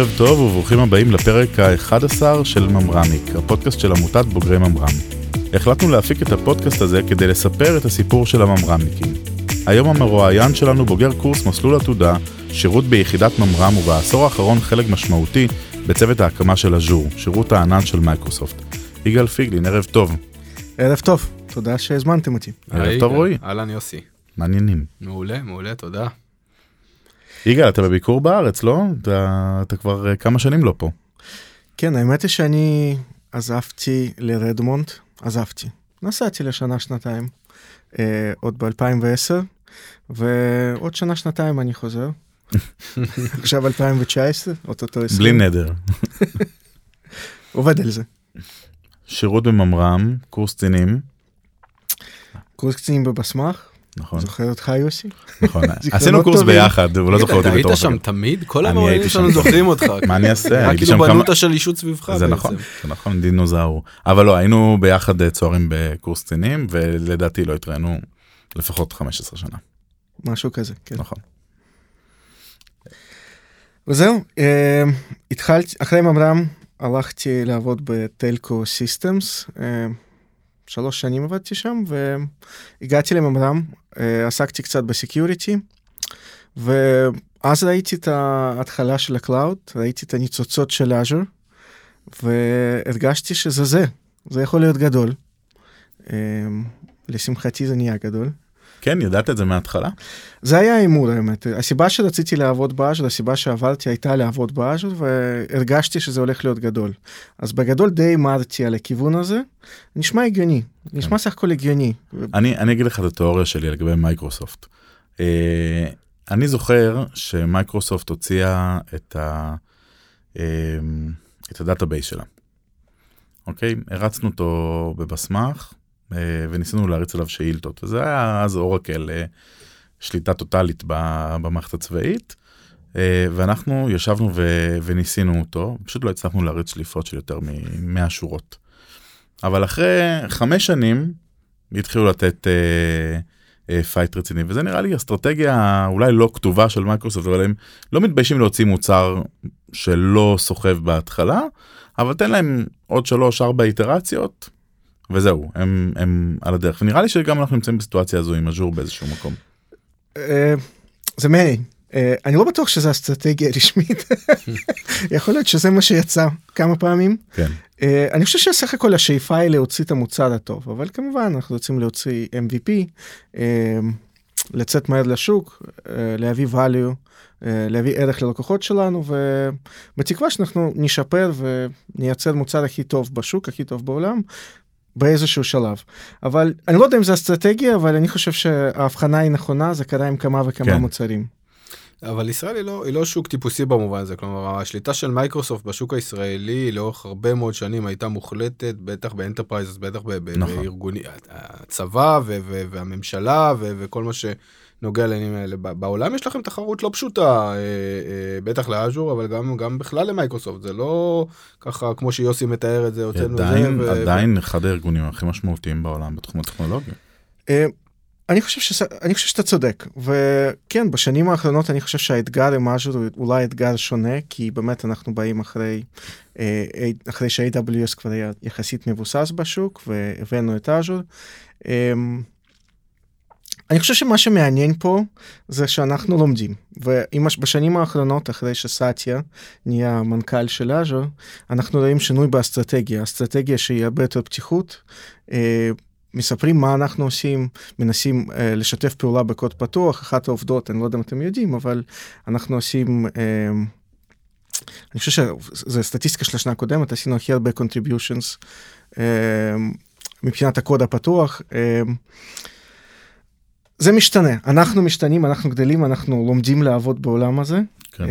ערב טוב וברוכים הבאים לפרק ה-11 של ממרמיק, הפודקאסט של עמותת בוגרי ממר"ם. החלטנו להפיק את הפודקאסט הזה כדי לספר את הסיפור של הממר"מניקים. היום המרואיין שלנו בוגר קורס מסלול עתודה, שירות ביחידת ממר"ם ובעשור האחרון חלק משמעותי בצוות ההקמה של אג'ור, שירות הענן של מייקרוסופט. איגור פיגלין, ערב טוב. ערב טוב, תודה שהזמנתם אותי. ערב טוב רועי. אהלן יוסי. מה העניינים. מעולה, מעולה, תודה. יגאל, אתה בביקור בארץ, לא? אתה, אתה כבר uh, כמה שנים לא פה. כן, האמת היא שאני עזבתי לרדמונד, עזבתי. נסעתי לשנה, שנתיים, אה, עוד ב-2010, ועוד שנה, שנתיים אני חוזר. עכשיו 2019, אוטוטו 20. בלי נדר. עובד על זה. שירות בממר"ם, קורס קצינים, קורס קצינים בבסמך, נכון, זוכר אותך יוסי? נכון. עשינו קורס. ביחד, הוא לא זוכר אותי בתור היית שם. תמיד? כל אני המורים שלנו. זוכרים אותך. מה אני אעשה? היה כאילו של אישות סביבך זה בעצם. נכון, זה נכון, דינוזאור. אבל לא, היינו ביחד אה, צוערים בקורס קצינים, ולדעתי לא התראינו לפחות 15 שנה, משהו כזה, כן. נכון. וזהו, אה, התחלתי, אחרי ממר"ם הלכתי לעבוד בטלקו סיסטמס, אה, שלוש שנים עבדתי שם, והגעתי לממר"ם, עסקתי קצת ב security, ואז ראיתי את ההתחלה של ה cloud, ראיתי את הניצוצות של Azure, והרגשתי שזה זה, זה יכול להיות גדול. אה, לשמחתי זה נהיה גדול. כן, ידעת את זה מההתחלה? זה היה ההימור האמת. הסיבה שרציתי לעבוד ב Azure, הסיבה שעברתי הייתה לעבוד ב Azure, והרגשתי שזה הולך להיות גדול. אז בגדול די הימרתי על הכיוון הזה, נשמע הגיוני, נשמע סך הכל הגיוני. אני, אני אגיד לך את התיאוריה שלי לגבי מייקרוסופט. אה, אני זוכר שמייקרוסופט הוציאה את, ה, אה, את ה database שלה. אוקיי? הרצנו אותו בבסמ"ח וניסינו להריץ עליו שאילתות. וזה היה אז אורקל, אה, שליטה טוטאלית במערכת הצבאית. אה, ואנחנו ישבנו ו- וניסינו אותו, פשוט לא הצלחנו להריץ שליפות של יותר מ-100 שורות. אבל אחרי חמש שנים התחילו לתת אה, אה, fight רציני, וזה נראה לי אסטרטגיה אולי לא כתובה של מייקרוסופט, אבל הם לא מתביישים להוציא מוצר שלא סוחב בהתחלה, אבל תן להם עוד שלוש ארבע איטרציות, וזהו, הם, הם על הדרך. ונראה לי שגם אנחנו נמצאים בסיטואציה הזו עם אג'ור באיזשהו מקום. אה, זה מעניין. אה, אני לא בטוח שזו אסטרטגיה רשמית, יכול להיות שזה מה שיצא כמה פעמים. כן, אה, אני חושב שסך הכל השאיפה היא להוציא את המוצר הטוב, אבל כמובן אנחנו רוצים להוציא MVP, אה, לצאת מהר לשוק, אה, להביא value, אה, להביא ערך ללקוחות שלנו, ובתקווה שאנחנו נשפר ונייצר מוצר הכי טוב בשוק, הכי טוב בעולם. באיזשהו שלב. אבל אני לא יודע אם זה אסטרטגיה, אבל אני חושב שההבחנה היא נכונה, זה קרה עם כמה וכמה כן. מוצרים. אבל ישראל היא לא, היא לא שוק טיפוסי במובן הזה, כלומר השליטה של מייקרוסופט בשוק הישראלי לאורך הרבה מאוד שנים הייתה מוחלטת, בטח ב enterprise, בטח ב- ב- נכון. בארגוני, הצבא ו- ו- והממשלה ו- וכל מה שנוגע לעניינים האלה. בעולם יש לכם תחרות לא פשוטה, אה, אה, בטח ל Azure, אבל גם, גם בכלל למייקרוסופט, זה לא ככה כמו שיוסי מתאר את זה, הוצאנו זה. עדיין, עדיין אחד הארגונים הכי משמעותיים בעולם בתחום הטכנולוגיה. אה, אני חושב, ש... אני חושב שאתה צודק, וכן, בשנים האחרונות אני חושב שהאתגר עם אג'ור הוא אולי אתגר שונה, כי באמת אנחנו באים אחרי, אחרי ש-AWS כבר היה יחסית מבוסס בשוק, והבאנו את אג'ור. אני חושב שמה שמעניין פה זה שאנחנו לומדים, ובשנים האחרונות, אחרי שסאטיה נהיה מנכ"ל של אג'ור, אנחנו רואים שינוי באסטרטגיה, אסטרטגיה שהיא הרבה יותר פתיחות. אה, מספרים מה אנחנו עושים, מנסים uh, לשתף פעולה בקוד פתוח, אחת העובדות, אני לא יודע אם אתם יודעים, אבל אנחנו עושים, uh, אני חושב שזו סטטיסטיקה של השנה הקודמת, עשינו הכי הרבה contributions uh, מבחינת הקוד הפתוח. Uh, זה משתנה, אנחנו משתנים, אנחנו גדלים, אנחנו לומדים לעבוד בעולם הזה. כן. אה,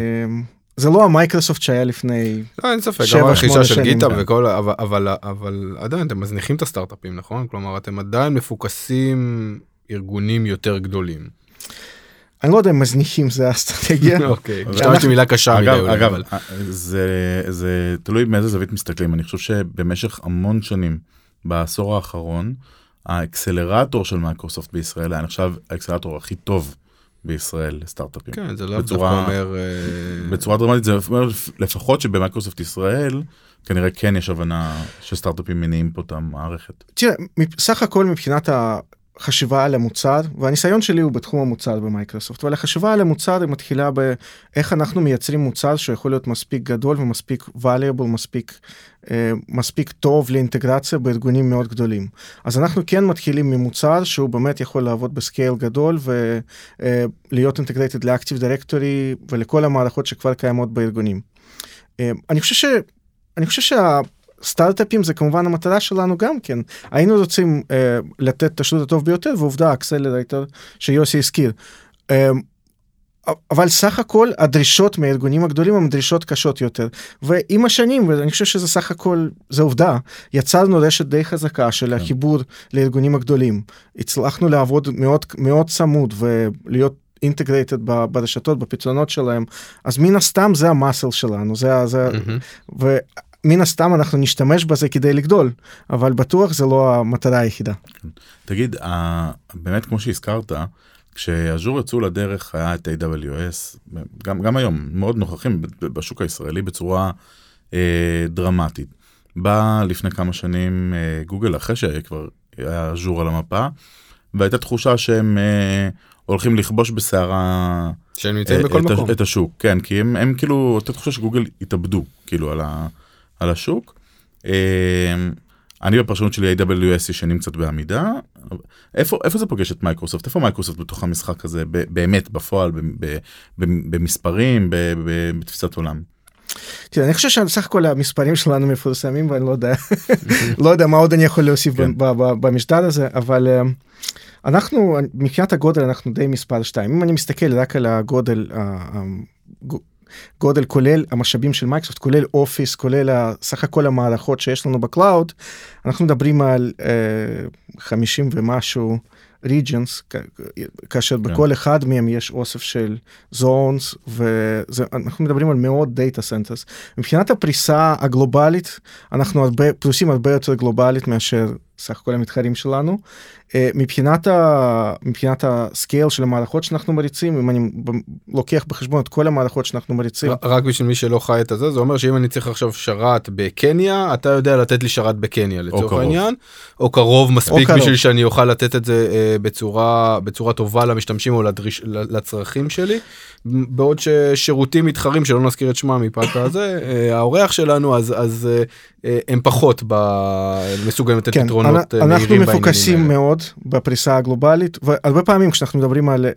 זה לא המייקרוסופט שהיה לפני לא, אין ספק, גם הרכישה של. GitHub. וכל, אבל, אבל, אבל עדיין אתם מזניחים את הסטארט-אפים, נכון? כלומר, אתם עדיין מפוקסים ארגונים יותר גדולים. אני לא יודע אם מזניחים זה האסטרטגיה. אוקיי, אבל השתמשתי מילה קשה מדי אגב, אולי, אגב, אבל- זה, זה תלוי מאיזה זווית מסתכלים. אני חושב שבמשך המון שנים, בעשור האחרון, האקסלרטור של מייקרוסופט בישראל היה נחשב האקסלרטור הכי טוב בישראל לסטארט-אפים. כן, זה לא בצורה- אומר... אה, בצורה דרמטית זה אומר לפחות שבמייקרוסופט ישראל כנראה כן יש הבנה שסטארט-אפים מניעים פה את המערכת. תראה, סך הכל מבחינת החשיבה על המוצר, והניסיון שלי הוא בתחום המוצר במייקרוסופט, אבל החשיבה על המוצר היא מתחילה באיך אנחנו מייצרים מוצר שיכול להיות מספיק גדול ומספיק valuable, מספיק, אה, מספיק טוב לאינטגרציה בארגונים מאוד גדולים. אז אנחנו כן מתחילים ממוצר שהוא באמת יכול לעבוד ב scale גדול ולהיות integrated ל Active Directory ולכל המערכות שכבר קיימות בארגונים. אה, אני חושב ש... אני חושב שה... סטארט-אפים זה כמובן המטרה שלנו גם כן. היינו רוצים אה, לתת את השירות הטוב ביותר, ועובדה, accelerator שיוסי הזכיר. אה, אבל סך הכל הדרישות מהארגונים הגדולים הן דרישות קשות יותר. ועם השנים, ואני חושב שזה סך הכל, זה עובדה, יצרנו רשת די חזקה של החיבור לארגונים הגדולים. הצלחנו לעבוד מאוד, מאוד צמוד ולהיות אינטגרייטד ברשתות, בפתרונות שלהם, אז מן הסתם זה המאסל שלנו, זה, זה, מהמם. מן הסתם אנחנו נשתמש בזה כדי לגדול, אבל בטוח זה לא המטרה היחידה. תגיד, ה- באמת כמו שהזכרת, כשאז'ור יצאו לדרך היה את AWS, גם, גם היום, מאוד נוכחים בשוק הישראלי בצורה אה, דרמטית. בא לפני כמה שנים אה, גוגל, אחרי שכבר היה Azure על המפה, והייתה תחושה שהם אה, הולכים לכבוש בסערה שהם נמצאים אה, בכל את, מקום. את השוק, כן, כי הם, הם כאילו, אותה תחושה שגוגל התאבדו, כאילו, על, ה, על השוק. אה, אני בפרשנות שלי AWS ישנים קצת בעמידה. איפה, איפה זה פוגש את מייקרוסופט? איפה מייקרוסופט בתוך המשחק הזה, באמת, בפועל, במספרים, בתפיסת עולם? תראה, אני חושב שסך הכל המספרים שלנו מפורסמים ואני לא יודע, לא יודע מה עוד אני יכול להוסיף כן. ב- ב- ב- במשטר הזה, אבל אה, אנחנו, מבחינת הגודל אנחנו די מספר 2. אם אני מסתכל רק על הגודל, גודל כולל המשאבים של מייקרוסופט, כולל Office, כולל סך הכל המערכות שיש לנו ב cloud, אנחנו מדברים על אה, 50 ומשהו regions, כ- כאשר כן. בכל אחד מהם יש אוסף של zones, ואנחנו מדברים על מאות data centers. מבחינת הפריסה הגלובלית, אנחנו הרבה, פרוסים הרבה יותר גלובלית מאשר סך כל המתחרים שלנו. אה, מבחינת, ה, מבחינת ה scale של המערכות שאנחנו מריצים, אם אני לוקח בחשבון את כל המערכות שאנחנו מריצים, רק בשביל מי שלא חי את הזה, זה אומר שאם אני צריך עכשיו שרת בקניה, אתה יודע לתת לי שרת בקניה לצורך. העניין, או קרוב מספיק קרוב. בשביל שאני אוכל לתת את זה אה, בצורה, בצורה טובה למשתמשים או לדריש, ל- לצרכים שלי, בעוד ששירותים מתחרים, שלא נזכיר את שמם מפאת הזה, אה, האורח שלנו, אז, אז הם פחות מסוגלים לתת כן, פתרונות אה, אנחנו מהירים בעניינים מפוקסים האלה. מאוד בפריסה הגלובלית, והרבה פעמים כשאנחנו מדברים על אה,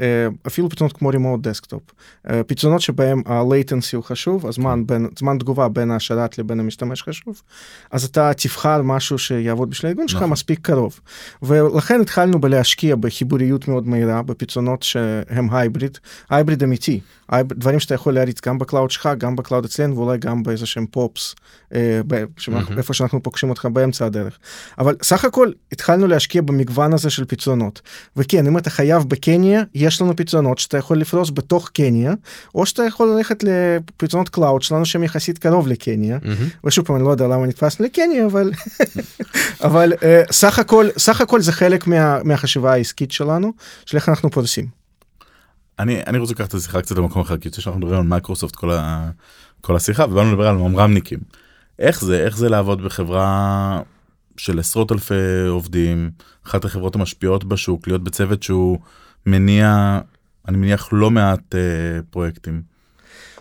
אפילו פתרונות כמו remote desktop, אה, פתרונות שבהם ה latency הוא חשוב, הזמן בין, זמן תגובה בין השרת לבין המשתמש חשוב, אז אתה תבחר משהו שיעבוד בשביל הארגון שלך נכון. מספיק קרוב. ולכן התחלנו בלהשקיע בחיבוריות מאוד מהירה, בפתרונות שהם hybrid, hybrid אמיתי, דברים שאתה יכול להריץ גם ב cloud שלך, גם ב cloud אצלנו, ואולי גם באיזה שהם POPs, מהמם. איפה שאנחנו פוגשים אותך באמצע הדרך. אבל סך הכל התחלנו להשקיע במגוון הזה של פתרונות. וכן, אם אתה חייב בקניה, יש לנו פתרונות שאתה יכול לפרוס בתוך קניה, או שאתה יכול ללכת לפתרונות cloud שלנו שהם יחסית קרוב לקניה. מהמם. ושוב פעם, אני לא יודע למה נתפסנו לקניה, אבל, אבל uh, סך, הכל, סך הכל זה חלק מה, מהחשיבה העסקית שלנו, של איך אנחנו פורסים. אני, אני רוצה לקחת את השיחה קצת למקום אחר, כי יוצא שאנחנו מדברים על מייקרוסופט כל, ה, כל השיחה, ובאנו לדבר על ממר"מניקים. איך זה, איך זה לעבוד בחברה של עשרות אלפי עובדים, אחת החברות המשפיעות בשוק, להיות בצוות שהוא מניע, אני מניח, לא מעט אה, פרויקטים.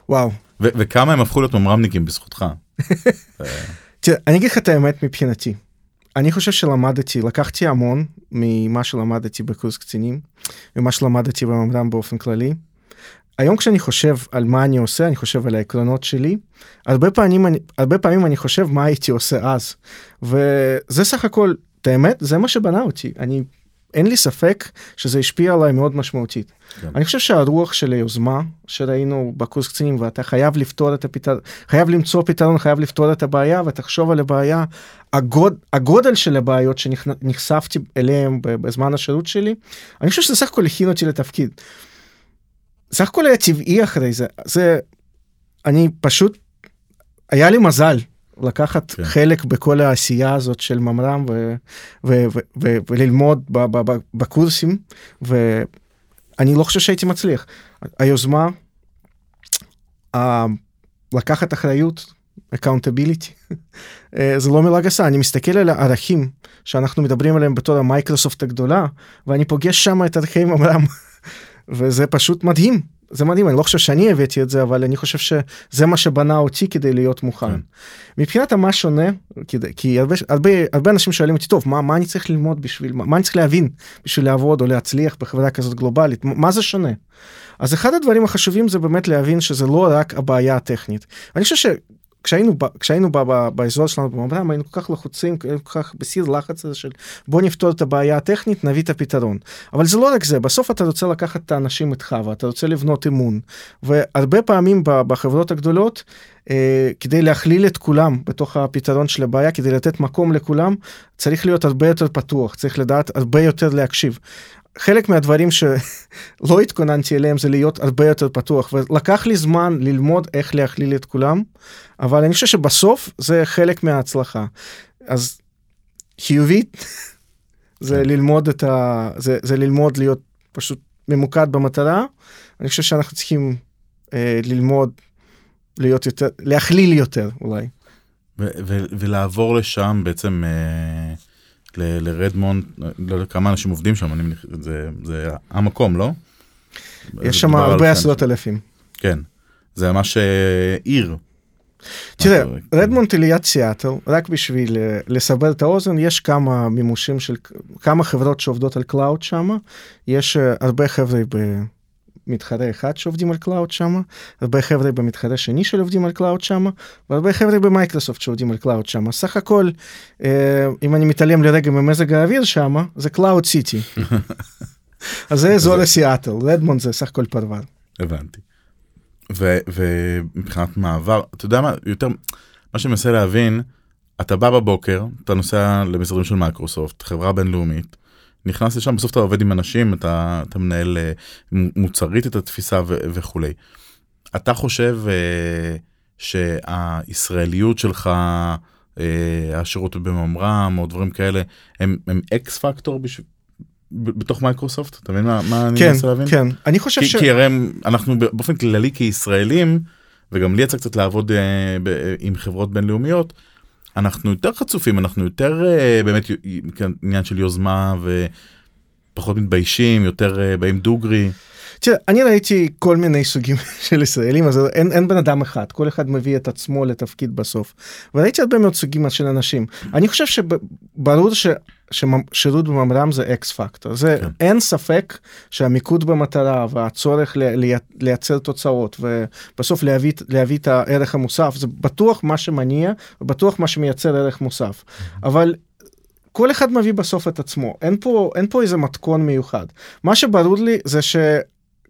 וואו. ו- וכמה הם הפכו להיות ממר"מניקים בזכותך. תראה, אני אגיד לך את האמת מבחינתי. אני חושב שלמדתי, לקחתי המון ממה שלמדתי בקורס קצינים, ומה שלמדתי בממר"ם באופן כללי. היום כשאני חושב על מה אני עושה, אני חושב על העקרונות שלי. הרבה פעמים אני, הרבה פעמים אני חושב מה הייתי עושה אז. וזה סך הכל, את האמת, זה מה שבנה אותי. אני, אין לי ספק שזה השפיע עליי מאוד משמעותית. כן. אני חושב שהרוח של היוזמה שראינו בקורס קצינים, ואתה חייב לפתור את הפתרון, חייב למצוא פתרון, חייב לפתור את הבעיה, ותחשוב על הבעיה. הגוד, הגודל של הבעיות שנחשפתי אליהם בזמן השירות שלי, אני חושב שזה סך הכל הכין אותי לתפקיד. סך הכל היה טבעי אחרי זה, זה, אני פשוט, היה לי מזל לקחת כן. חלק בכל העשייה הזאת של ממר"ם ו- ו- ו- ו- וללמוד ב- ב- ב- בקורסים, ואני אני לא חושב שהייתי מצליח. היוזמה, ה- לקחת אחריות, accountability, אה, זה לא מילה גסה, אני מסתכל על הערכים שאנחנו מדברים עליהם בתור המייקרוסופט הגדולה, ואני פוגש שם את ערכי ממר"ם, וזה פשוט מדהים. זה מדהים, אני לא חושב שאני הבאתי את זה, אבל אני חושב שזה מה שבנה אותי כדי להיות מוכן. כן. מבחינת מה שונה, כדי, כי הרבה, הרבה, הרבה אנשים שואלים אותי, טוב, מה, מה אני צריך ללמוד בשביל, מה, מה אני צריך להבין בשביל לעבוד או להצליח בחברה כזאת גלובלית, מה מה זה שונה? אז אחד הדברים החשובים זה באמת להבין שזה לא רק הבעיה הטכנית. אני חושב שכשהיינו ב- כשהיינו ב- ב- באזור שלנו בממר"ם היינו כל כך לחוצים, כל כך בסיר לחץ הזה של בוא נפתור את הבעיה הטכנית, נביא את הפתרון. אבל זה לא רק זה, בסוף אתה רוצה לקחת את האנשים איתך ואתה רוצה לבנות אמון. והרבה פעמים בחברות הגדולות, אה, כדי להכליל את כולם בתוך הפתרון של הבעיה, כדי לתת מקום לכולם, צריך להיות הרבה יותר פתוח, צריך לדעת הרבה יותר להקשיב. חלק מהדברים שלא התכוננתי אליהם זה להיות הרבה יותר פתוח ולקח לי זמן ללמוד איך להכליל את כולם אבל אני חושב שבסוף זה חלק מההצלחה. אז חיובית זה ללמוד את ה... זה, זה ללמוד להיות פשוט ממוקד במטרה. אני חושב שאנחנו צריכים אה, ללמוד להיות יותר להכליל יותר אולי. ו- ו- ולעבור לשם בעצם אה, לרדמונד, לא יודע כמה אנשים עובדים שם, אני מניח, זה, זה המקום, לא? יש שם הרבה עשרות. אלפים. כן, זה ממש אה, עיר. תראה, מה- רדמונד היא ליד סיאטל, רק בשביל אה, לסבר את האוזן, יש כמה מימושים של כמה חברות שעובדות על cloud שם, יש אה, הרבה חבר'ה במתחרה אחד שעובדים על cloud שם, הרבה חבר'ה במתחרה שני שעובדים על cloud שם, והרבה חבר'ה במייקרוסופט שעובדים על cloud שם. סך הכל, אה, אם אני מתעלם לרגע ממזג האוויר שם, זה cloud city. אז זה אזור לסיאטל, רדמונד זה סך הכל פרבר. הבנתי. ומבחינת מעבר, אתה יודע מה, יותר, מה שאני מנסה להבין, אתה בא בבוקר, אתה נוסע למשרדים של מייקרוסופט, חברה בינלאומית, נכנס לשם, בסוף אתה עובד עם אנשים, אתה, אתה מנהל אה, מוצרית את התפיסה ו- וכולי. אתה חושב אה, שהישראליות שלך, אה, השירות בממר"ם או דברים כאלה, הם, הם X factor בשביל... בתוך מייקרוסופט? אתה מבין מה, מה אני כן, מנסה להבין? כן, אני חושב כי, ש... כי הרי אנחנו באופן כללי כישראלים, וגם לי יצא קצת לעבוד אה, ב, עם חברות בינלאומיות, אנחנו יותר חצופים, אנחנו יותר אה, באמת עניין של יוזמה ופחות מתביישים, יותר אה, באים דוגרי. תראה, אני ראיתי כל מיני סוגים של ישראלים, אז אין, אין בן אדם אחד, כל אחד מביא את עצמו לתפקיד בסוף. וראיתי הרבה מאוד סוגים של אנשים. אני חושב שברור ש... ששירות בממר"ם זה אקס פקטור, זה כן. אין ספק שהמיקוד במטרה והצורך לי- לייצר תוצאות ובסוף להביא, להביא את הערך המוסף זה בטוח מה שמניע ובטוח מה שמייצר ערך מוסף אבל כל אחד מביא בסוף את עצמו אין פה אין פה איזה מתכון מיוחד מה שברור לי זה ש...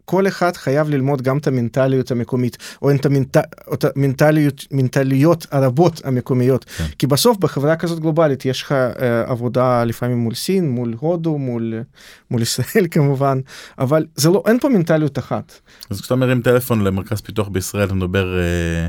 כל אחד חייב ללמוד גם את המנטליות המקומית, או את, המנטליות, מנטליות הרבות המקומיות. כן. כי בסוף בחברה כזאת גלובלית יש לך אה, עבודה לפעמים מול סין, מול הודו, מול, מול ישראל כמובן, אבל זה לא, אין פה מנטליות אחת. אז כשאתה מרים טלפון למרכז פיתוח בישראל, אתה מדבר, אה,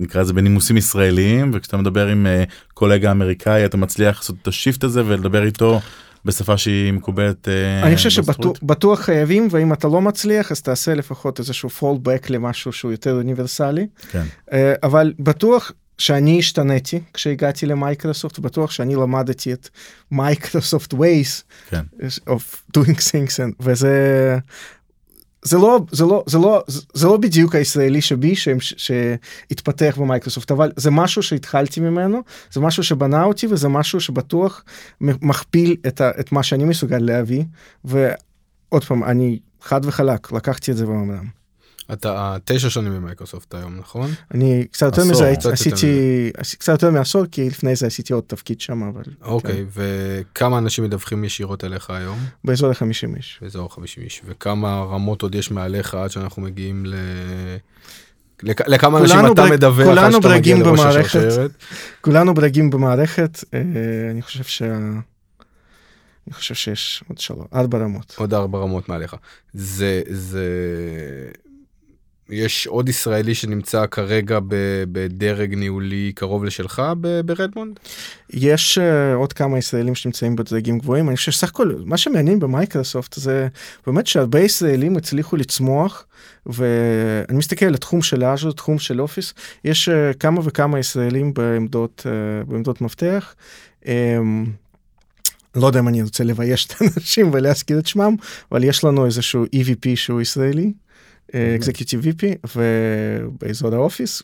נקרא לזה בנימוסים ישראליים, וכשאתה מדבר עם אה, קולגה אמריקאי, אתה מצליח לעשות את ה shift הזה ולדבר איתו בשפה שהיא מקובלת. אה, אני חושב? שבטוח חייבים, ואם אתה לא מצליח אז תעשה לפחות איזשהו fallback למשהו שהוא יותר אוניברסלי. כן. אה, אבל בטוח שאני השתניתי כשהגעתי למייקרוסופט, בטוח שאני למדתי את Microsoft ways כן. of doing things, and- וזה... זה לא, זה לא, זה לא, זה לא בדיוק הישראלי שבי שהתפתח במייקרוסופט, אבל זה משהו שהתחלתי ממנו, זה משהו שבנה אותי וזה משהו שבטוח מכפיל את, ה, את מה שאני מסוגל להביא, ועוד פעם, אני חד וחלק, לקחתי את זה במאמרם. אתה תשע שנים במייקרוסופט היום, נכון? אני קצת יותר מזה עשיתי קצת יותר מעשור כי לפני זה עשיתי עוד תפקיד שם אבל אוקיי, וכמה אנשים מדווחים ישירות אליך היום? כן, באזור ה-50 איש. באזור 50 איש. וכמה רמות עוד יש מעליך עד שאנחנו מגיעים ל... לכ- לכמה אנשים אתה מדווח עד שאתה מגיע לראש. השרשרת? כולנו ברגים במערכת אה, אני חושב שה... אני חושב שיש עוד שלוש ארבע רמות. עוד ארבע רמות מעליך. זה, זה... יש עוד ישראלי שנמצא כרגע בדרג ניהולי קרוב לשלך ברדמונד? יש uh, עוד כמה ישראלים שנמצאים בדרגים גבוהים, אני חושב שסך הכל מה שמעניין במייקרוסופט זה באמת שהרבה ישראלים הצליחו לצמוח, ואני מסתכל על התחום של Azure, תחום של Office, יש אה, כמה וכמה ישראלים בעמדות, אה, בעמדות מפתח. אממ, לא יודע אם אני רוצה לבייש את האנשים ולהזכיר את שמם, אבל יש לנו איזשהו EVP שהוא ישראלי, executive VP, באזור ה Office,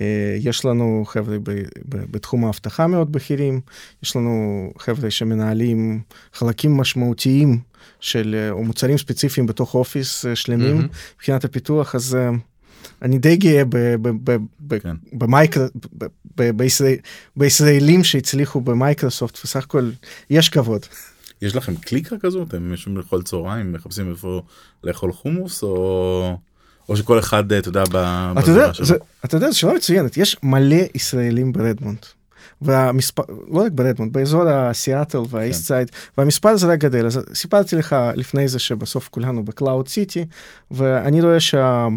ויש לנו חבר'ה בתחום האבטחה מאוד בכירים, יש לנו חבר'ה שמנהלים חלקים משמעותיים של, או מוצרים ספציפיים בתוך אופיס שלמים, mm-hmm. מבחינת הפיתוח, אז... אני די גאה כן. בישראלים שהצליחו במייקרוסופט, בסך הכל יש כבוד. יש לכם קליקה כזאת? אתם יושבים לאכול צהריים, מחפשים איפה לאכול חומוס, או... או שכל אחד, אתה יודע, בזירה שלו. אתה יודע, זו שאלה מצוינת, יש מלא ישראלים ברדמונד. והמספר, לא רק ברדמונד, באזור הסיאטל וה East כן. Side, והמספר הזה רק גדל. אז סיפרתי לך לפני זה שבסוף כולנו ב Cloud City, ואני רואה שה...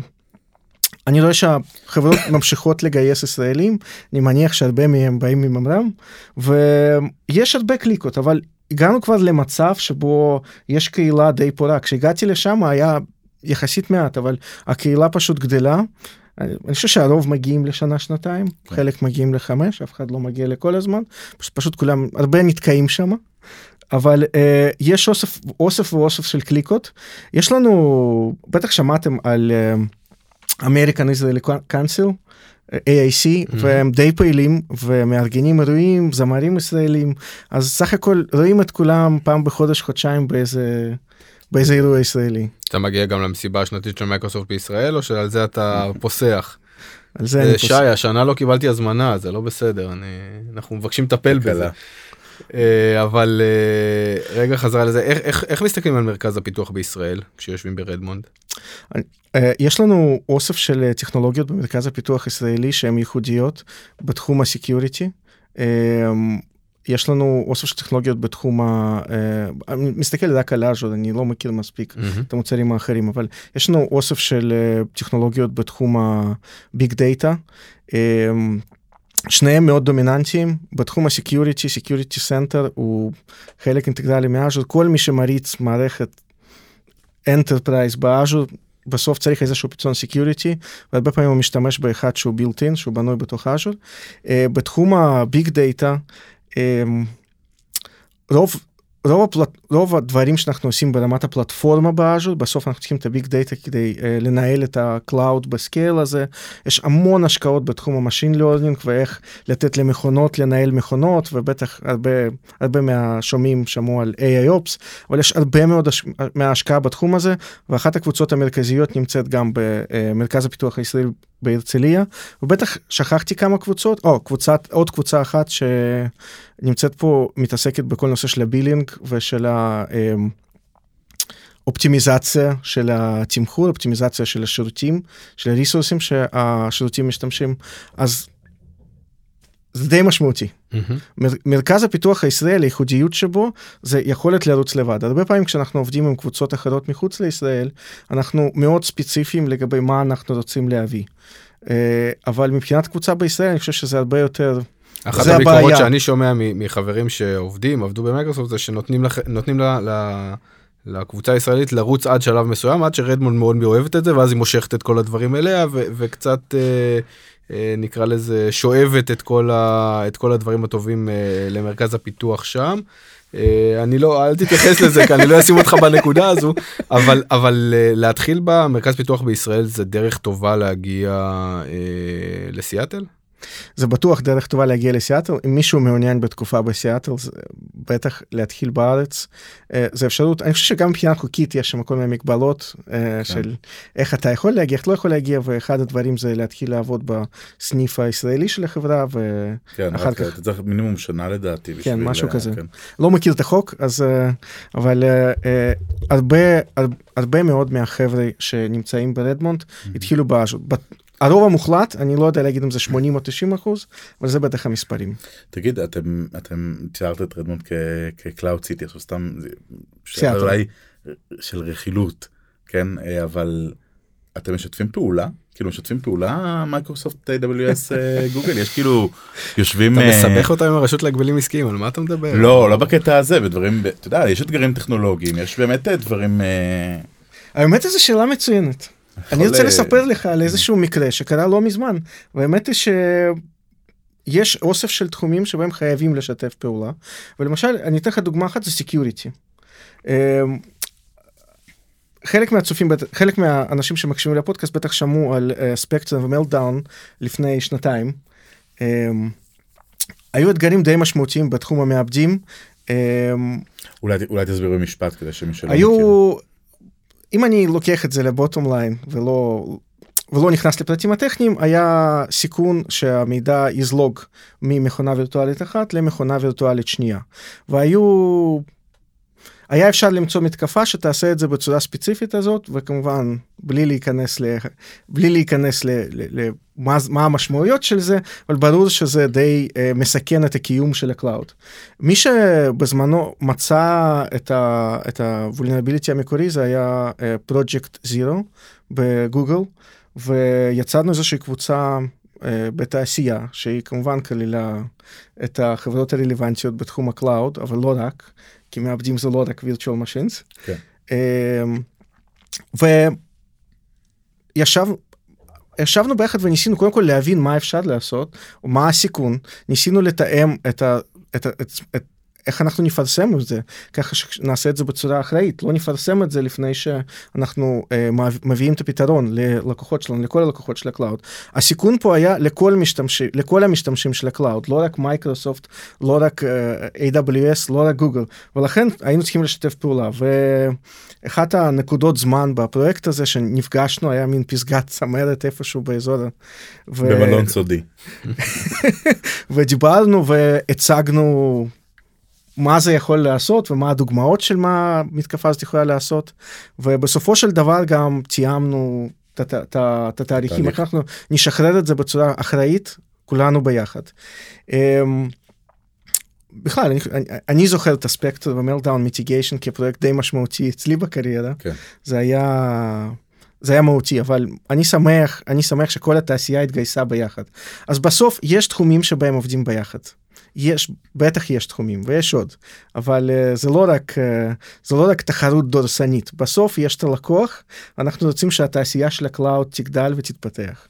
אני רואה שהחברות ממשיכות לגייס ישראלים, אני מניח שהרבה מהם באים מממר"ם, ויש הרבה קליקות, אבל הגענו כבר למצב שבו יש קהילה די פורה. כשהגעתי לשם היה יחסית מעט, אבל הקהילה פשוט גדלה. אני חושב שהרוב מגיעים לשנה שנתיים, כן. חלק מגיעים לחמש, אף אחד לא מגיע לכל הזמן, פשוט, פשוט כולם, הרבה נתקעים שם. אבל אה, יש אוסף, אוסף ואוסף של קליקות. יש לנו, בטח שמעתם על American Israeli Council, AIC, mm-hmm. והם די פעילים ומארגנים אירועים, זמרים ישראלים, אז סך הכל רואים את כולם פעם בחודש, חודשיים באיזה, באיזה אירוע ישראלי. אתה מגיע גם למסיבה השנתית של מייקרוסופט בישראל, או שעל זה אתה פוסח? על זה אני פוסח. שי, השנה לא קיבלתי הזמנה, זה לא בסדר, אני... אנחנו מבקשים לטפל בזה. אה, אבל אה, רגע חזרה לזה, איך, איך, איך מסתכלים על מרכז הפיתוח בישראל כשיושבים ברדמונד? אה, יש לנו אוסף של טכנולוגיות במרכז הפיתוח הישראלי שהן ייחודיות בתחום ה security. יש לנו אוסף של טכנולוגיות בתחום ה... אני מסתכל רק על אג'ור, אני לא מכיר מספיק mm-hmm. את המוצרים האחרים, אבל יש לנו אוסף של טכנולוגיות בתחום ה big data. שניהם מאוד דומיננטיים בתחום ה security, Security Center הוא חלק אינטגרלי מ Azure, כל מי שמריץ מערכת enterprise ב Azure בסוף צריך איזשהו פתרון security, והרבה פעמים הוא משתמש באחד שהוא built-in, שהוא בנוי בתוך Azure. Uh, בתחום ה big data, רוב רוב, הפלט, רוב הדברים שאנחנו עושים ברמת הפלטפורמה ב Azure, בסוף אנחנו צריכים את ה big data כדי uh, לנהל את ה-cloud ב scale הזה. יש המון השקעות בתחום ה machine learning ואיך לתת למכונות לנהל מכונות, ובטח הרבה, הרבה מהשומעים שמעו על AIOps, אבל יש הרבה מאוד הש... מההשקעה בתחום הזה, ואחת הקבוצות המרכזיות נמצאת גם במרכז הפיתוח הישראלי בהרצליה, ובטח שכחתי כמה קבוצות, או קבוצת, עוד קבוצה אחת שנמצאת פה, מתעסקת בכל נושא של ה billing ושל האופטימיזציה של התמחור, אופטימיזציה של השירותים, של ה resourceים שהשירותים משתמשים, אז זה די משמעותי. Mm-hmm. מר, מרכז הפיתוח הישראלי, הייחודיות שבו זה יכולת לרוץ לבד. הרבה פעמים כשאנחנו עובדים עם קבוצות אחרות מחוץ לישראל, אנחנו מאוד ספציפיים לגבי מה אנחנו רוצים להביא. Uh, אבל מבחינת קבוצה בישראל אני חושב שזה הרבה יותר... אחת הביקורות שאני שומע מחברים שעובדים, עבדו במייקרוסופט, זה שנותנים לח... ל... לקבוצה הישראלית לרוץ עד שלב מסוים, עד שרדמונד מאוד אוהבת את זה, ואז היא מושכת את כל הדברים אליה, ו- וקצת אה, נקרא לזה שואבת את כל, ה- את כל הדברים הטובים אה, למרכז הפיתוח שם. אה, אני לא, אל תתייחס לזה, כי אני לא אשים אותך בנקודה הזו, אבל, אבל אה, להתחיל במרכז פיתוח בישראל זה דרך טובה להגיע אה, לסיאטל? זה בטוח דרך טובה להגיע לסיאטל, אם מישהו מעוניין בתקופה בסיאטל, זה בטח להתחיל בארץ. אה, זה אפשרות, אני חושב שגם מבחינה חוקית יש שם כל מיני מגבלות אה, כן. של איך אתה יכול להגיע, איך לא יכול להגיע, ואחד הדברים זה להתחיל לעבוד בסניף הישראלי של החברה, ואחר כן, כך... אתה צריך מינימום שנה לדעתי. כן. משהו כזה. כן. לא מכיר את החוק, אז... אה, אבל הרבה, הרבה מאוד מהחבר'ה שנמצאים ברדמונד התחילו ב Azure. הרוב המוחלט, אני לא יודע להגיד אם זה 80 או 90 אחוז, אבל זה בטח המספרים. תגיד, אתם, אתם ציירת את רדמונד כ Cloud City, עכשיו סתם, אולי של רכילות, כן, אבל אתם משתפים פעולה? כאילו משתפים פעולה Microsoft AWS אה, גוגל יש כאילו יושבים אתה אה, מסבך אותם עם הרשות להגבלים עסקיים, על מה אתה מדבר? לא לא בקטע הזה בדברים אתה יודע יש אתגרים טכנולוגיים יש באמת אה, דברים אה, האמת זו שאלה מצוינת. אני רוצה אה, לספר לך על איזשהו מקרה שקרה לא מזמן, והאמת היא שיש אוסף של תחומים שבהם חייבים לשתף פעולה, ולמשל, אני אתן לך דוגמה אחת, זה security. חלק מהצופים, חלק מהאנשים שמקשיבים לפודקאסט בטח שמעו על ספקטרם ומלדאון לפני שנתיים. אמ, היו אתגרים די משמעותיים בתחום המעבדים. אמ, אולי אולי תסביר במשפט כדי שמי שלא מכיר. אם אני לוקח את זה לבוטום ליין ולא, ולא נכנס לפרטים הטכניים, היה סיכון שהמידע יזלוג ממכונה וירטואלית אחת למכונה וירטואלית שנייה. והיו, היה אפשר למצוא מתקפה שתעשה את זה בצורה ספציפית הזאת, וכמובן, בלי להיכנס, ל, בלי להיכנס ל, ל, ל, מה, המשמעויות של זה, אבל ברור שזה די uh, מסכן את הקיום של ה cloud. מי שבזמנו מצא את, ה, את ה-vulnerability המקורי זה היה uh, Project Zero בגוגל, ויצרנו איזושהי קבוצה uh, בתעשייה, שהיא כמובן כללה את החברות הרלוונטיות בתחום ה cloud, אבל לא רק, כי מעבדים זה לא רק virtual machines. כן. אמ, וישב, ישבנו ביחד וניסינו קודם כל להבין מה אפשר לעשות, מה הסיכון, ניסינו לתאם את ה... את, ה- את, את, איך אנחנו נפרסם את זה, ככה שנעשה את זה בצורה אחראית, לא נפרסם את זה לפני שאנחנו אה, מב- מביאים את הפתרון ללקוחות שלנו, לכל הלקוחות של ה cloud. הסיכון פה היה לכל, משתמשי, לכל המשתמשים של ה cloud, לא רק מייקרוסופט, לא רק אה, AWS, לא רק גוגל, ולכן היינו צריכים לשתף פעולה. ואחת הנקודות זמן בפרויקט הזה שנפגשנו היה מין פסגת צמרת איפשהו באזור. ו- במלון סודי. ודיברנו והצגנו מה זה יכול לעשות ומה הדוגמאות של מה מתקפה הזאת יכולה לעשות ובסופו של דבר גם תיאמנו את התהליכים אנחנו נשחרר את זה בצורה אחראית כולנו ביחד. אמ, בכלל אני, אני, אני זוכר את הספקטר ומלדאון מיטיגיישן כפרויקט די משמעותי אצלי בקריירה כן. זה היה זה היה מהותי אבל אני שמח אני שמח שכל התעשייה התגייסה ביחד אז בסוף יש תחומים שבהם עובדים ביחד. יש בטח יש תחומים ויש עוד אבל uh, זה לא רק uh, זה לא רק תחרות דורסנית בסוף יש את הלקוח אנחנו רוצים שהתעשייה של ה cloud תגדל ותתפתח.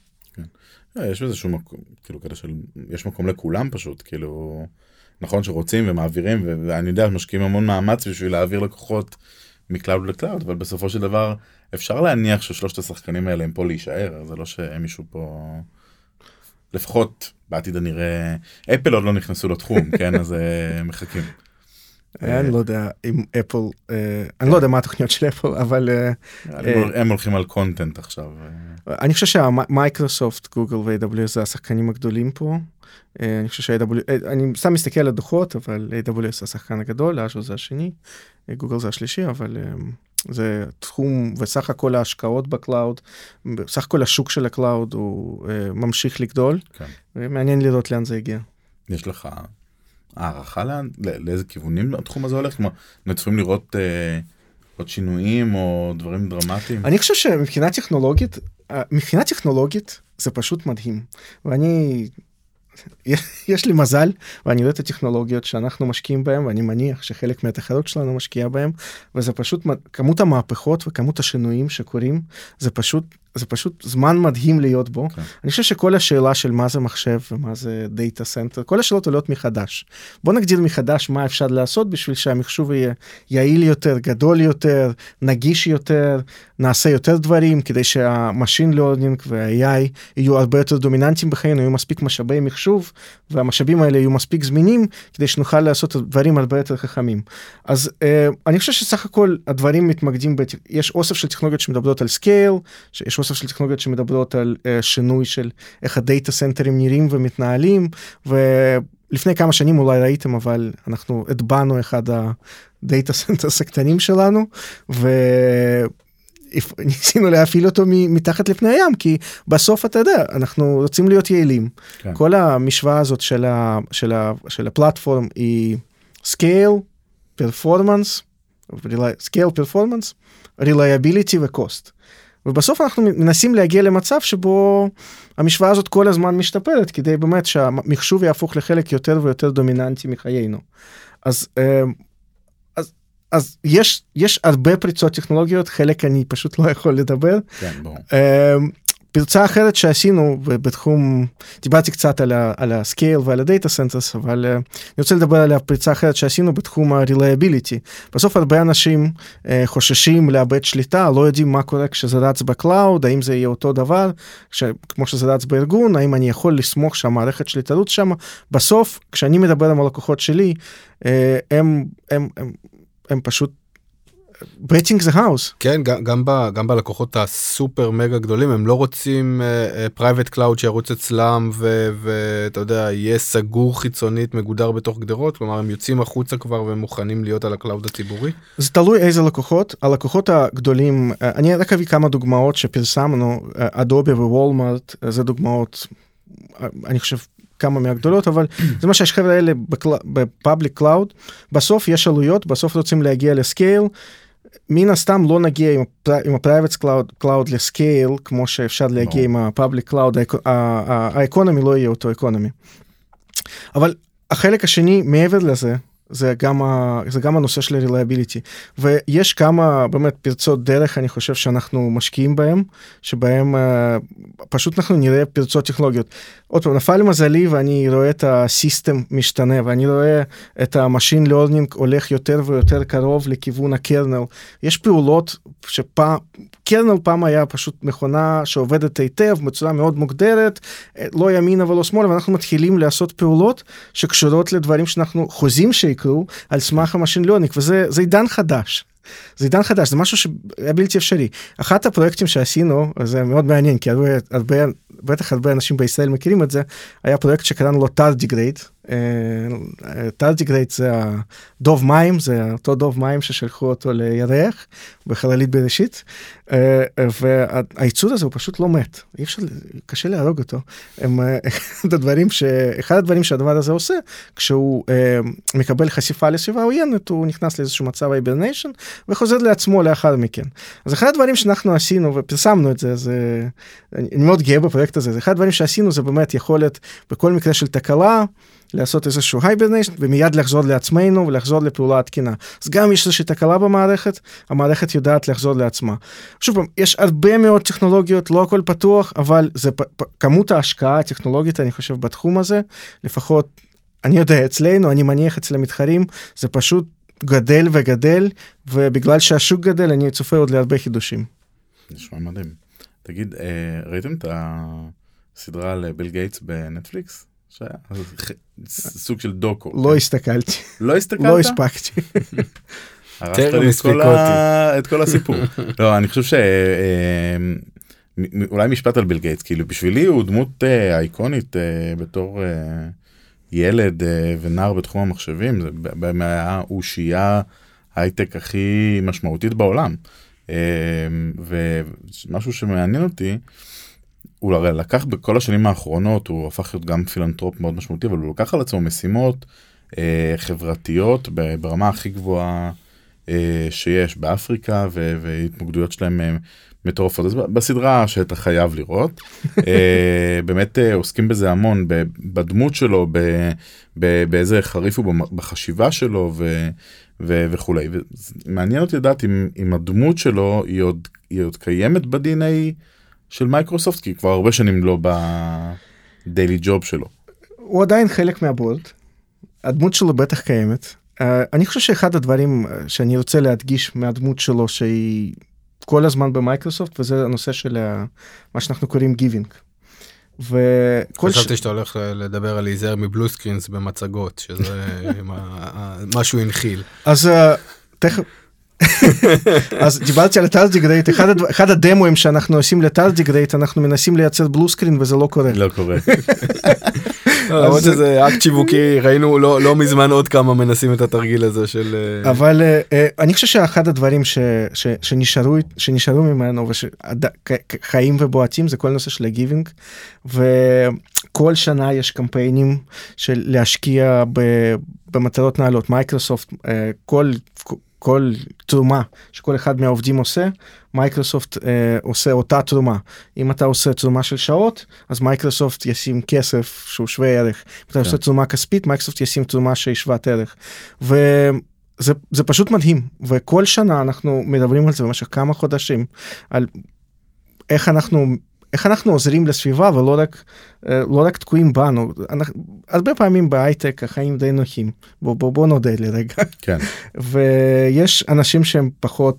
אה, יש איזשהו מקום כאילו כזה של יש מקום לכולם פשוט כאילו נכון שרוצים ומעבירים ואני יודע משקיעים המון מאמץ בשביל להעביר לקוחות מ cloud ל cloud אבל בסופו של דבר אפשר להניח ששלושת השחקנים האלה הם פה להישאר זה לא שמישהו פה לפחות בעתיד הנראה Apple עוד לא נכנסו לתחום כן אז אה, מחכים. אני לא יודע אם Apple אני לא יודע מה התוכניות של Apple אבל הם- הולכים על content עכשיו. אה, אני חושב שה Microsoft Google ו-AWS זה השחקנים הגדולים פה. אה, אני חושב שה-AWS, אני סתם מסתכל על הדוחות אבל AWS השחקן הגדול, Azure זה השני, אה, גוגל זה השלישי אבל אה, זה תחום וסך הכל ההשקעות ב cloud, סך הכל השוק של ה cloud הוא אה, ממשיך לגדול, כן. ומעניין לראות לאן זה הגיע. יש לך הערכה לאן, לא- לאיזה כיוונים התחום הזה הולך? כלומר, אנחנו צריכים לראות אה, עוד שינויים או דברים דרמטיים? אני חושב שמבחינה טכנולוגית, אה, מבחינה טכנולוגית זה פשוט מדהים. ואני, יש לי מזל, ואני רואה את הטכנולוגיות שאנחנו משקיעים בהן, ואני מניח שחלק מהתחרות שלנו משקיעה בהן, וזה פשוט, כמות המהפכות וכמות השינויים שקורים, זה פשוט, זה פשוט זמן מדהים להיות בו. כן. אני חושב שכל השאלה של מה זה מחשב ומה זה data center, כל השאלות עולות מחדש. בוא נגדיר מחדש מה אפשר לעשות בשביל שהמחשוב יהיה יעיל יותר, גדול יותר, נגיש יותר, נעשה יותר דברים כדי שה machine learning וה-AI יהיו הרבה יותר דומיננטיים בחיינו, יהיו מספיק משאבי מחשוב והמשאבים האלה יהיו מספיק זמינים כדי שנוכל לעשות דברים הרבה יותר חכמים. אז אה, אני חושב שסך הכל הדברים מתמקדים, ב... יש אוסף של טכנולוגיות שמדברות על scale, יש אוסף של טכנולוגיות שמדברות על אה, שינוי של איך ה data centerים נראים ומתנהלים, ולפני כמה שנים אולי ראיתם אבל אנחנו הטבענו אחד ה data centers הקטנים שלנו, ו... ניסינו להפעיל אותו מתחת לפני הים כי בסוף אתה יודע אנחנו רוצים להיות יעילים כן. כל המשוואה הזאת של, ה, של, ה, של ה platform היא scale, performance, scale, performance, reliability ו-cost. ובסוף אנחנו מנסים להגיע למצב שבו המשוואה הזאת כל הזמן משתפרת, כדי באמת שהמחשוב יהפוך לחלק יותר ויותר דומיננטי מחיינו. אז, אה, אז, אז יש, יש הרבה פריצות טכנולוגיות, חלק אני פשוט לא יכול לדבר. כן, ברור. אה, פרצה אחרת שעשינו בתחום, דיברתי קצת על, ה, על ה scale ועל ה data centers, אבל uh, אני רוצה לדבר על הפרצה אחרת שעשינו בתחום ה-reliability. בסוף הרבה אנשים uh, חוששים לאבד שליטה, לא יודעים מה קורה כשזה רץ ב cloud, האם זה יהיה אותו דבר, ש, כמו שזה רץ בארגון, האם אני יכול לסמוך שהמערכת שלי תרוץ שם. בסוף, כשאני מדבר עם הלקוחות שלי, uh, הם, הם, הם, הם פשוט betting the house. כן, גם, גם, ב, גם בלקוחות ה super mega גדולים, הם לא רוצים private uh, cloud שירוץ אצלם ואתה יודע, יהיה סגור חיצונית, מגודר בתוך גדרות, כלומר הם יוצאים החוצה כבר והם מוכנים להיות על ה cloud הציבורי. זה תלוי איזה לקוחות, הלקוחות הגדולים, אה, אני רק אביא כמה דוגמאות שפרסמנו, אדובי ווולמרט, זה דוגמאות, אה, אני חושב כמה מהגדולות אבל זה מה שהחבר'ה האלה ב public cloud בסוף יש עלויות בסוף רוצים להגיע ל scale מן הסתם לא נגיע עם, עם ה-Private Cloud, Cloud ל scale כמו שאפשר להגיע no. עם ה-Public Cloud, ה economy לא יהיה אותו economy. אבל החלק השני מעבר לזה זה גם, ה, זה גם הנושא של ה-reliability ויש כמה באמת פרצות דרך אני חושב שאנחנו משקיעים בהם שבהם uh, פשוט אנחנו נראה פרצות טכנולוגיות. עוד פעם נפל למזלי ואני רואה את ה system משתנה ואני רואה את ה machine learning הולך יותר ויותר קרוב לכיוון ה kernel יש פעולות שפעם kernel פעם היה פשוט מכונה שעובדת היטב בצורה מאוד מוגדרת לא ימינה ולא שמאלה ואנחנו מתחילים לעשות פעולות שקשורות לדברים שאנחנו חוזים שיקרו על סמך ה machine learning וזה עידן חדש. זה עידן חדש זה משהו שהיה בלתי אפשרי. אחת הפרויקטים שעשינו זה מאוד מעניין כי הרבה הרבה בטח הרבה אנשים בישראל מכירים את זה היה פרויקט שקראנו לו Tardigrade Tardigrade זה הדוב מים זה אותו דוב מים ששלחו אותו לירח בחללית בראשית. אה, והייצור הזה הוא פשוט לא מת אי אפשר קשה להרוג אותו. הם אחד הדברים שאחד הדברים שהדבר הזה עושה כשהוא אה, מקבל חשיפה לסביבה עוינת הוא נכנס לאיזשהו מצב hibernation וחוזר לעצמו לאחר מכן אז אחד הדברים שאנחנו עשינו ופרסמנו את זה זה אני מאוד גאה בפרויקט הזה זה אחד הדברים שעשינו זה באמת יכולת בכל מקרה של תקלה. לעשות איזשהו hibernation ומיד לחזור לעצמנו ולחזור לפעולה התקינה. אז גם יש איזושהי תקלה במערכת, המערכת יודעת לחזור לעצמה. שוב פעם, יש הרבה מאוד טכנולוגיות, לא הכל פתוח, אבל זה פ- פ- כמות ההשקעה הטכנולוגית, אני חושב, בתחום הזה, לפחות, אני יודע, אצלנו, אני מניח אצל המתחרים, זה פשוט גדל וגדל, ובגלל שהשוק גדל, אני צופה עוד להרבה חידושים. נשמע מדהים. תגיד, אה, ראיתם את הסדרה על ביל גייטס בנטפליקס? שהיה סוג של דוקו. לא הסתכלתי. לא הסתכלת? לא הספקתי. הרסת לי את כל הסיפור. לא, אני חושב ש... אה, אולי משפט על ביל גייטס, כאילו בשבילי הוא דמות אה, אייקונית אה, בתור ילד ונער בתחום המחשבים, זה באמת היה אושיית הייטק הכי משמעותית בעולם. ומשהו שמעניין אותי, הוא הרי לקח בכל השנים האחרונות, הוא הפך להיות גם פילנטרופ מאוד משמעותי, אבל הוא לקח על עצמו משימות אה, חברתיות ברמה הכי גבוהה אה, שיש באפריקה, וההתמקדויות שלהם אה, מטורפות. אז בסדרה שאתה חייב לראות, אה, באמת אה, עוסקים בזה המון, בדמות שלו, ב, ב, באיזה חריף הוא בחשיבה שלו ו, ו, וכולי. ומעניין אותי לדעת אם, אם הדמות שלו היא עוד, היא עוד קיימת ב-DNA. של מייקרוסופט כי כבר הרבה שנים לא ב daily job שלו. הוא עדיין חלק מהבורד. הדמות שלו בטח קיימת. Uh, אני חושב שאחד הדברים שאני רוצה להדגיש מהדמות שלו שהיא כל הזמן במייקרוסופט וזה הנושא של uh, מה שאנחנו קוראים giving. וכל חשבתי ש... שאתה הולך לדבר על להיזהר מ blue screens במצגות שזה מה שהוא הנחיל. אז uh, תכף אז דיברתי על ה Tardigrade אחד, אחד הדמואים שאנחנו עושים ל Tardigrade אנחנו מנסים לייצר blue screen וזה לא קורה. לא קורה. למרות שזה אקט שיווקי ראינו לא לא מזמן עוד כמה מנסים את התרגיל הזה של אה, אבל אה, אני חושב שאחד הדברים שנשארו שנשארו ממנו וחיים ובועטים זה כל נושא של ה giving וכל שנה יש קמפיינים של להשקיע במטרות נעלות מייקרוסופט כל כל תרומה שכל אחד מהעובדים עושה, מייקרוסופט אה, עושה אותה תרומה. אם אתה עושה תרומה של שעות, אז מייקרוסופט ישים כסף שהוא שווה ערך. אם אתה כן. עושה תרומה כספית, מייקרוסופט ישים תרומה שהיא שוות ערך. וזה זה פשוט מדהים, וכל שנה אנחנו מדברים על זה במשך כמה חודשים, על איך אנחנו איך אנחנו עוזרים לסביבה ולא רק, אה, לא רק תקועים בנו. אנחנו, הרבה פעמים בהייטק החיים די נוחים, בוא, בוא, בוא נודה לרגע. כן. ויש אנשים שהם פחות,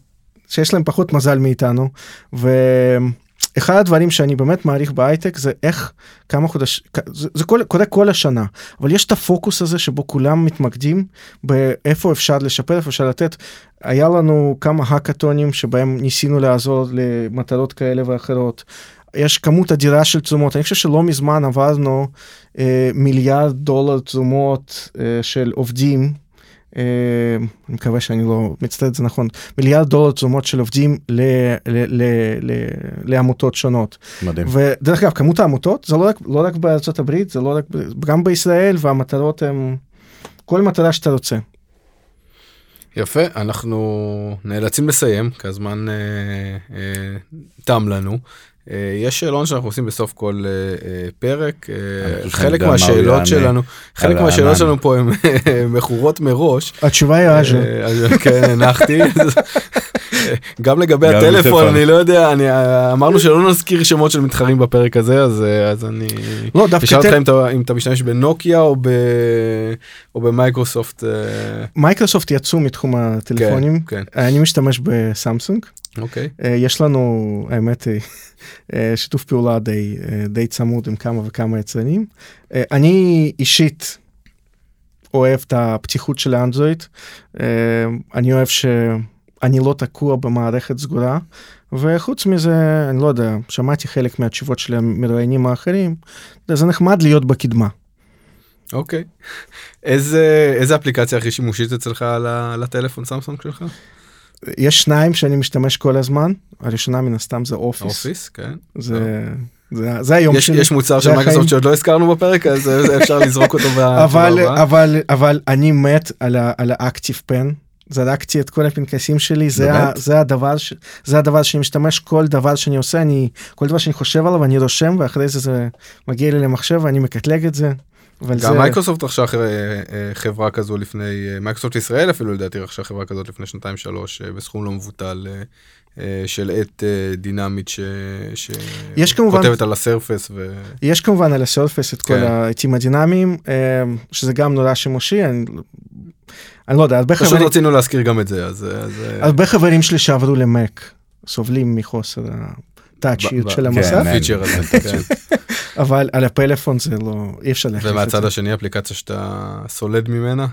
שיש להם פחות מזל מאיתנו, ואחד הדברים שאני באמת מעריך בהייטק זה איך כמה חודשים, זה, זה כל, קורה כל השנה, אבל יש את הפוקוס הזה שבו כולם מתמקדים באיפה אפשר לשפר, איפה אפשר לתת. היה לנו כמה האקתונים שבהם ניסינו לעזור למטרות כאלה ואחרות. יש כמות אדירה של תשומות, אני חושב שלא מזמן עברנו אה, מיליארד דולר תשומות אה, של עובדים, אה, אני מקווה שאני לא מצטט את זה נכון, מיליארד דולר תשומות של עובדים ל, ל, ל, ל, לעמותות שונות. מדהים. ודרך אגב, כמות העמותות זה לא רק, לא רק בארצות הברית, זה לא רק, גם בישראל, והמטרות הן כל מטרה שאתה רוצה. יפה, אנחנו נאלצים לסיים, כי הזמן אה, אה, תם לנו. אה, יש שאלון שאנחנו עושים בסוף כל אה, אה, פרק. חלק מהשאלות שלנו, חלק מהשאלות. שלנו פה הן מכורות מראש. התשובה היא אז כן, הנחתי. גם לגבי הטלפון. אני לא יודע, אני, אמרנו שלא נזכיר שמות של מתחרים בפרק הזה, אז, אז אני... לא, דווקא אשאל אותך אם אתה- משתמש בנוקיה או ב- או במייקרוסופט. מייקרוסופט יצאו מתחום הטלפונים, כן, אני משתמש בסמסונג. אוקיי. אה, יש לנו, האמת היא, אה, שיתוף פעולה די, אה, די צמוד עם כמה וכמה יצרנים. אה, אני אישית אוהב את הפתיחות של האנדרואיד. אה, אני אוהב שאני לא תקוע במערכת סגורה, וחוץ מזה, אני לא יודע, שמעתי חלק מהתשובות של המרואיינים האחרים, זה נחמד להיות בקדמה. אוקיי. איזה איזה אפליקציה הכי שימושית אצלך על הטלפון סמסונג שלך? יש שניים שאני משתמש כל הזמן, הראשונה מן הסתם זה Office. Office, כן. זה, זה, זה היום יש, שלי. יש מוצר של. מייקרוסופט שעוד לא הזכרנו בפרק, אז אה, אפשר לזרוק אותו אבל. אבל, אבל אני מת על, ה active pen. זרקתי את כל הפנקסים שלי, זה, ה? זה, הדבר ש, זה הדבר שאני משתמש, כל דבר שאני עושה, אני, כל דבר שאני חושב עליו, אני רושם, ואחרי זה זה מגיע לי למחשב ואני מקטלג את זה. אבל גם זה, מייקרוסופט רכשה אה, אה, חברה כזו לפני, אה, מייקרוסופט ישראל אפילו לדעתי רכשה חברה כזאת לפני שנתיים שלוש בסכום לא מבוטל של אה, דינמית ש... יש כמובן- שכותבת על ה Surface ו... יש כמובן על ה Surface את כל כן. העטים הדינמיים, אה, שזה גם נורא שימושי, אני, אני לא יודע, הרבה פשוט חברים, רצינו להזכיר גם את זה, אז... אז הרבה חברים שלי שעברו למק סובלים מחוסר הטאצ'יות של המסך, כן, הפיצ'ר הזה, כן. אבל על הפלאפון זה לא, אי אפשר להחליף את זה. ומהצד השני אפליקציה שאתה סולד ממנה?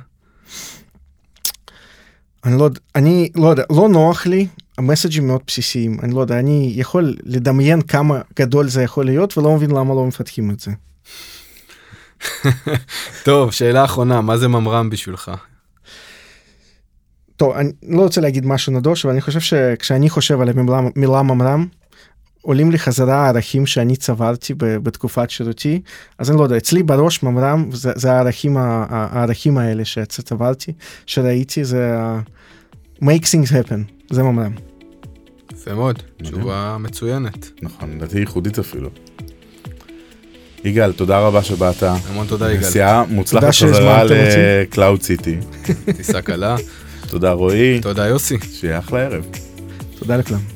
אני לא, יודע- אני לא יודע, לא נוח לי, המסאג'ים מאוד בסיסיים, אני לא יודע, אני יכול לדמיין כמה גדול זה יכול להיות ולא מבין למה לא מפתחים את זה. טוב, שאלה אחרונה, מה זה ממר"ם בשבילך? טוב, אני לא רוצה להגיד משהו נדוש, אבל אני חושב שכשאני חושב על המילה מילה ממר"ם, עולים לי חזרה הערכים שאני צברתי בתקופת שירותי, אז אני לא יודע, אצלי בראש ממר"ם זה, זה הערכים, הערכים האלה שצברתי, שראיתי, זה make things happen, זה ממר"ם. יפה מאוד. תשובה מצוינת. נכון, לדעתי ייחודית אפילו. יגאל, תודה רבה שבאת. המון תודה יגאל. נסיעה מוצלחת חזרה. לקלאוד סיטי. טיסה קלה. תודה רועי, תודה יוסי. שיהיה אחלה ערב. תודה לכולם.